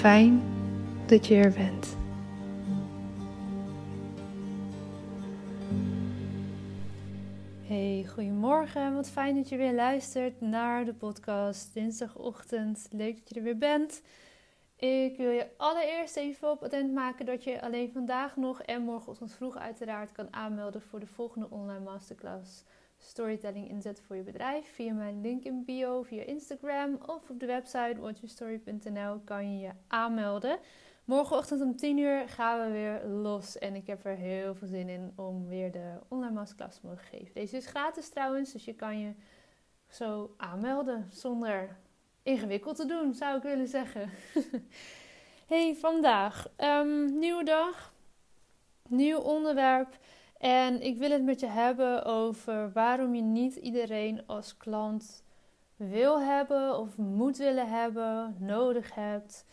Fijn dat je er bent. Hey, goedemorgen. Wat fijn dat je weer luistert naar de podcast. Dinsdagochtend. Leuk dat je er weer bent. Ik wil je allereerst even op attent maken dat je alleen vandaag nog en morgenochtend vroeg uiteraard kan aanmelden voor de volgende online masterclass Storytelling inzetten voor je bedrijf. Via mijn link in bio, via Instagram of op de website watchyourstory.nl kan je je aanmelden. Morgenochtend om 10 uur gaan we weer los en ik heb er heel veel zin in om weer de online masterclass te mogen geven. Deze is gratis trouwens, dus je kan je zo aanmelden zonder ingewikkeld te doen, zou ik willen zeggen. hey, vandaag. Um, nieuwe dag. Nieuw onderwerp. En ik wil het met je hebben over waarom je niet iedereen als klant wil hebben of moet willen hebben, nodig hebt.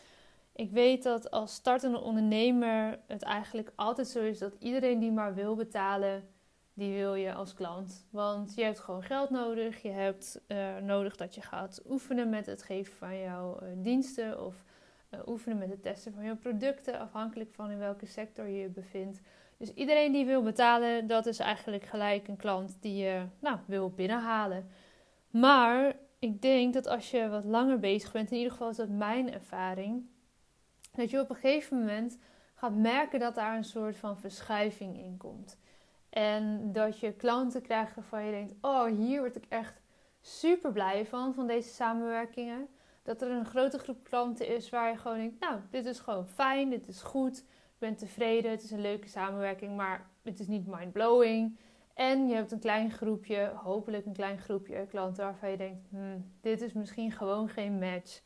Ik weet dat als startende ondernemer het eigenlijk altijd zo is dat iedereen die maar wil betalen, die wil je als klant. Want je hebt gewoon geld nodig. Je hebt uh, nodig dat je gaat oefenen met het geven van jouw uh, diensten of uh, oefenen met het testen van jouw producten, afhankelijk van in welke sector je je bevindt. Dus iedereen die wil betalen, dat is eigenlijk gelijk een klant die je nou, wil binnenhalen. Maar ik denk dat als je wat langer bezig bent, in ieder geval is dat mijn ervaring, dat je op een gegeven moment gaat merken dat daar een soort van verschuiving in komt. En dat je klanten krijgt waarvan je denkt: Oh, hier word ik echt super blij van, van deze samenwerkingen. Dat er een grote groep klanten is waar je gewoon denkt: Nou, dit is gewoon fijn, dit is goed, ben tevreden, het is een leuke samenwerking, maar het is niet mind-blowing. En je hebt een klein groepje, hopelijk een klein groepje klanten waarvan je denkt: hmm, Dit is misschien gewoon geen match.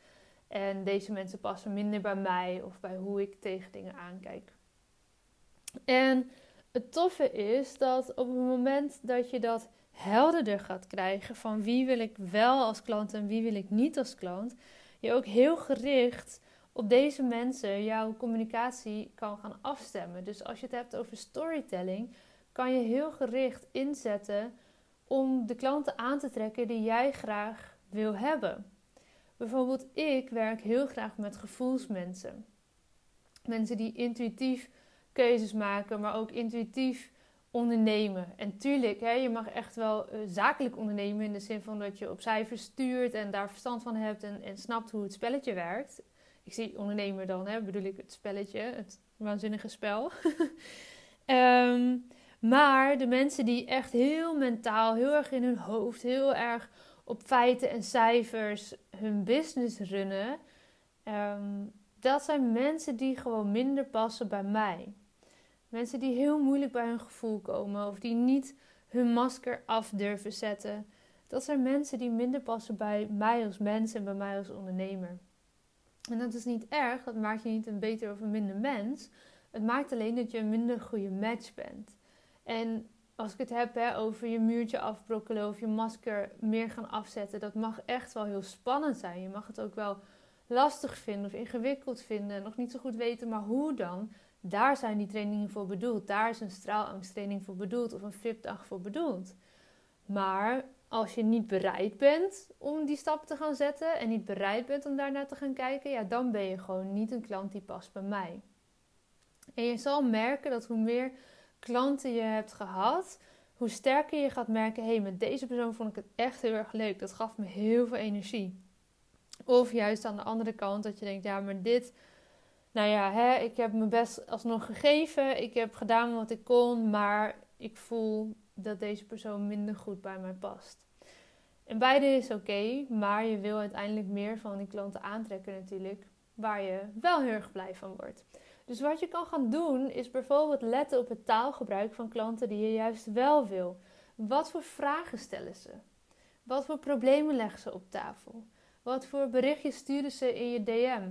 En deze mensen passen minder bij mij of bij hoe ik tegen dingen aankijk. En het toffe is dat op het moment dat je dat helderder gaat krijgen van wie wil ik wel als klant en wie wil ik niet als klant, je ook heel gericht op deze mensen jouw communicatie kan gaan afstemmen. Dus als je het hebt over storytelling, kan je heel gericht inzetten om de klanten aan te trekken die jij graag wil hebben. Bijvoorbeeld, ik werk heel graag met gevoelsmensen. Mensen die intuïtief keuzes maken, maar ook intuïtief ondernemen. En tuurlijk, hè, je mag echt wel uh, zakelijk ondernemen in de zin van dat je op cijfers stuurt en daar verstand van hebt en, en snapt hoe het spelletje werkt. Ik zie ondernemer dan, hè, bedoel ik het spelletje, het waanzinnige spel. Ehm, maar de mensen die echt heel mentaal, heel erg in hun hoofd, heel erg op feiten en cijfers hun business runnen, ehm, dat zijn mensen die gewoon minder passen bij mij. Mensen die heel moeilijk bij hun gevoel komen of die niet hun masker af durven zetten. Dat zijn mensen die minder passen bij mij als mens en bij mij als ondernemer. En dat is niet erg, dat maakt je niet een beter of een minder mens. Het maakt alleen dat je een minder goede match bent. En als ik het heb hè, over je muurtje afbrokkelen of je masker meer gaan afzetten, dat mag echt wel heel spannend zijn. Je mag het ook wel lastig vinden of ingewikkeld vinden, nog niet zo goed weten, maar hoe dan? Daar zijn die trainingen voor bedoeld. Daar is een straalangsttraining voor bedoeld of een VIP-dag voor bedoeld. Maar als je niet bereid bent om die stap te gaan zetten en niet bereid bent om daarnaar te gaan kijken, ja, dan ben je gewoon niet een klant die past bij mij. En je zal merken dat hoe meer klanten je hebt gehad, hoe sterker je gaat merken: hé, hey, met deze persoon vond ik het echt heel erg leuk. Dat gaf me heel veel energie. Of juist aan de andere kant dat je denkt: ja, maar dit nou ja, hè, ik heb mijn best alsnog gegeven. Ik heb gedaan wat ik kon, maar ik voel dat deze persoon minder goed bij mij past. En beide is oké, maar je wil uiteindelijk meer van die klanten aantrekken natuurlijk, waar je wel heel erg blij van wordt. Dus wat je kan gaan doen, is bijvoorbeeld letten op het taalgebruik van klanten die je juist wel wil. Wat voor vragen stellen ze? Wat voor problemen leggen ze op tafel? Wat voor berichtjes sturen ze in je DM?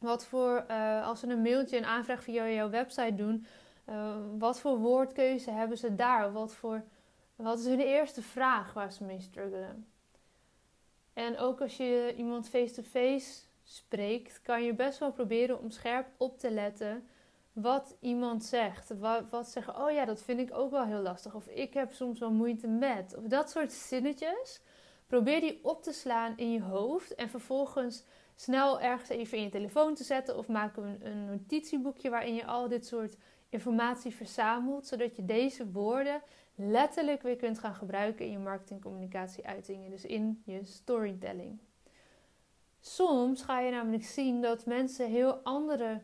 Wat voor, uh, als ze een mailtje, een aanvraag via jouw website doen, uh, wat voor woordkeuze hebben ze daar? Wat, voor, wat is hun eerste vraag waar ze mee struggelen? En ook als je iemand face-to-face spreekt, kan je best wel proberen om scherp op te letten wat iemand zegt. Wat, wat zeggen, oh ja, dat vind ik ook wel heel lastig. Of ik heb soms wel moeite met. Of dat soort zinnetjes. Probeer die op te slaan in je hoofd en vervolgens snel ergens even in je telefoon te zetten of maak een, een notitieboekje waarin je al dit soort informatie verzamelt, zodat je deze woorden letterlijk weer kunt gaan gebruiken in je marketingcommunicatieuitingen, dus in je storytelling. Soms ga je namelijk zien dat mensen heel andere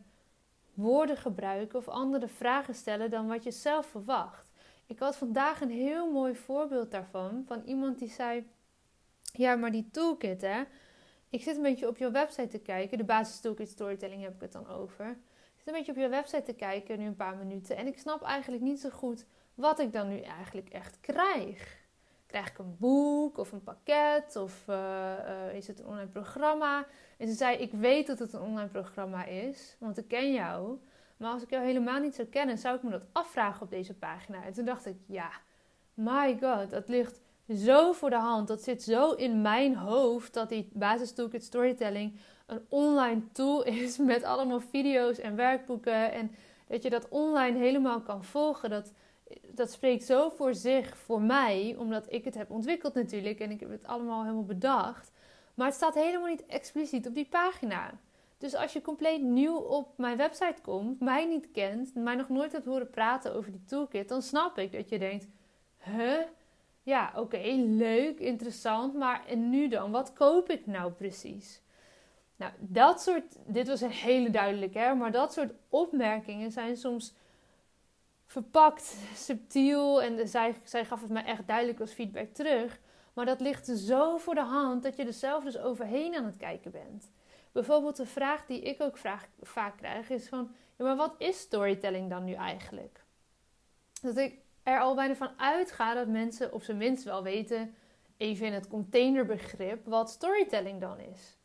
woorden gebruiken of andere vragen stellen dan wat je zelf verwacht. Ik had vandaag een heel mooi voorbeeld daarvan van iemand die zei: Ja, maar die toolkit, hè, ik zit een beetje op je website te kijken. De basis toolkit storytelling heb ik het dan over. Zit een beetje op je website te kijken, nu een paar minuten. En ik snap eigenlijk niet zo goed wat ik dan nu eigenlijk echt krijg. Krijg ik een boek of een pakket of uh, uh, is het een online programma? En ze zei, ik weet dat het een online programma is, want ik ken jou. Maar als ik jou helemaal niet zou kennen, zou ik me dat afvragen op deze pagina. En toen dacht ik, ja, my god, dat ligt zo voor de hand. Dat zit zo in mijn hoofd dat die basis toolkit storytelling een online tool is met allemaal video's en werkboeken. En dat je dat online helemaal kan volgen. Dat, dat spreekt zo voor zich voor mij, omdat ik het heb ontwikkeld natuurlijk en ik heb het allemaal helemaal bedacht. Maar het staat helemaal niet expliciet op die pagina. Dus als je compleet nieuw op mijn website komt, mij niet kent, mij nog nooit hebt horen praten over die toolkit, dan snap ik dat je denkt: huh? ja, oké, leuk, interessant, maar en nu dan? Wat koop ik nou precies? Nou, dat soort, dit was een hele duidelijke, hè, maar dat soort opmerkingen zijn soms verpakt, subtiel en zij, zij gaf het me echt duidelijk als feedback terug. Maar dat ligt zo voor de hand dat je er zelf dus overheen aan het kijken bent. Bijvoorbeeld de vraag die ik ook vraag, vaak krijg is van, ja, maar wat is storytelling dan nu eigenlijk? Dat ik er al bijna van uitga dat mensen op zijn minst wel weten, even in het containerbegrip, wat storytelling dan is.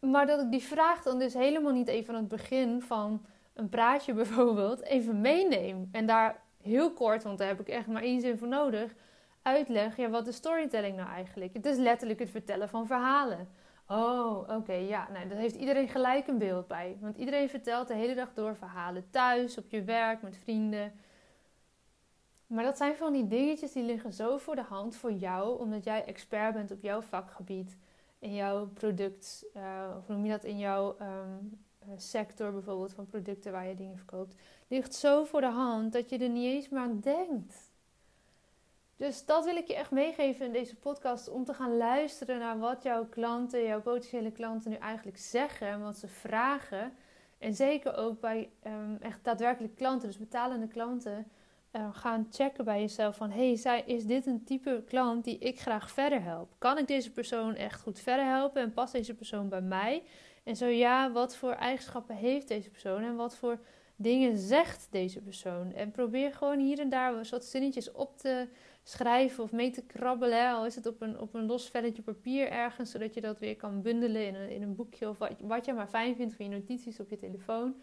Maar dat ik die vraag dan dus helemaal niet even aan het begin van een praatje bijvoorbeeld even meeneem. En daar heel kort, want daar heb ik echt maar één zin voor nodig, uitleg, ja, wat is storytelling nou eigenlijk? Het is letterlijk het vertellen van verhalen. Oh, oké, ja, nou, daar heeft iedereen gelijk een beeld bij. Want iedereen vertelt de hele dag door verhalen thuis, op je werk, met vrienden. Maar dat zijn van die dingetjes die liggen zo voor de hand voor jou, omdat jij expert bent op jouw vakgebied, in jouw product, uh, of noem je dat, in jouw um, sector bijvoorbeeld van producten waar je dingen verkoopt, ligt zo voor de hand dat je er niet eens meer aan denkt. Dus dat wil ik je echt meegeven in deze podcast. Om te gaan luisteren naar wat jouw klanten, jouw potentiële klanten nu eigenlijk zeggen. En wat ze vragen. En zeker ook bij um, echt daadwerkelijk klanten, dus betalende klanten. Uh, gaan checken bij jezelf van... hey, is dit een type klant die ik graag verder help? Kan ik deze persoon echt goed verder helpen? En past deze persoon bij mij? En zo ja, wat voor eigenschappen heeft deze persoon? En wat voor dingen zegt deze persoon? En probeer gewoon hier en daar wat zinnetjes op te schrijven of mee te krabbelen. Al is het op een, op een los velletje papier ergens, zodat je dat weer kan bundelen in een, in een boekje of wat, wat je maar fijn vindt van je notities op je telefoon.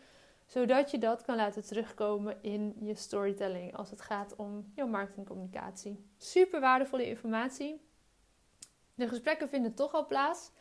Zodat je dat kan laten terugkomen in je storytelling als het gaat om jouw marketingcommunicatie. Super waardevolle informatie. De gesprekken vinden toch al plaats.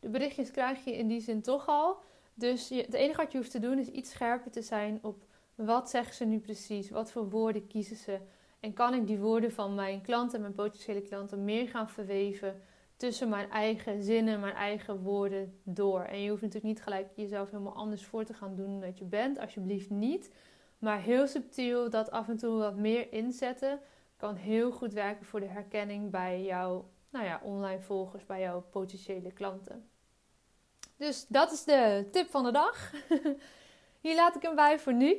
De berichtjes krijg je in die zin toch al. Dus je, het enige wat je hoeft te doen is iets scherper te zijn op wat zeggen ze nu precies, wat voor woorden kiezen ze. En kan ik die woorden van mijn klanten, mijn potentiële klanten, meer gaan verweven tussen mijn eigen zinnen, mijn eigen woorden door. En je hoeft natuurlijk niet gelijk jezelf helemaal anders voor te gaan doen dan dat je bent. Alsjeblieft niet. Maar heel subtiel dat af en toe wat meer inzetten kan heel goed werken voor de herkenning bij jouw nou ja, online volgers, bij jouw potentiële klanten. Dus dat is de tip van de dag. Hier laat ik hem bij voor nu.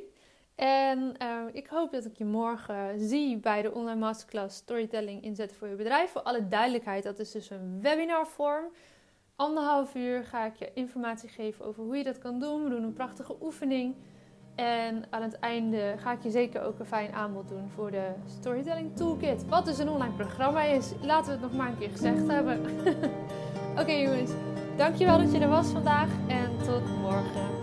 En uh, ik hoop dat ik je morgen zie bij de online masterclass Storytelling inzetten voor je bedrijf. Voor alle duidelijkheid, dat is dus een webinarvorm. Anderhalf uur ga ik je informatie geven over hoe je dat kan doen. We doen een prachtige oefening. En aan het einde ga ik je zeker ook een fijn aanbod doen voor de Storytelling Toolkit. Wat dus een online programma is. Laten we het nog maar een keer gezegd hebben. Oké jongens, dankjewel dat je er was vandaag en tot morgen.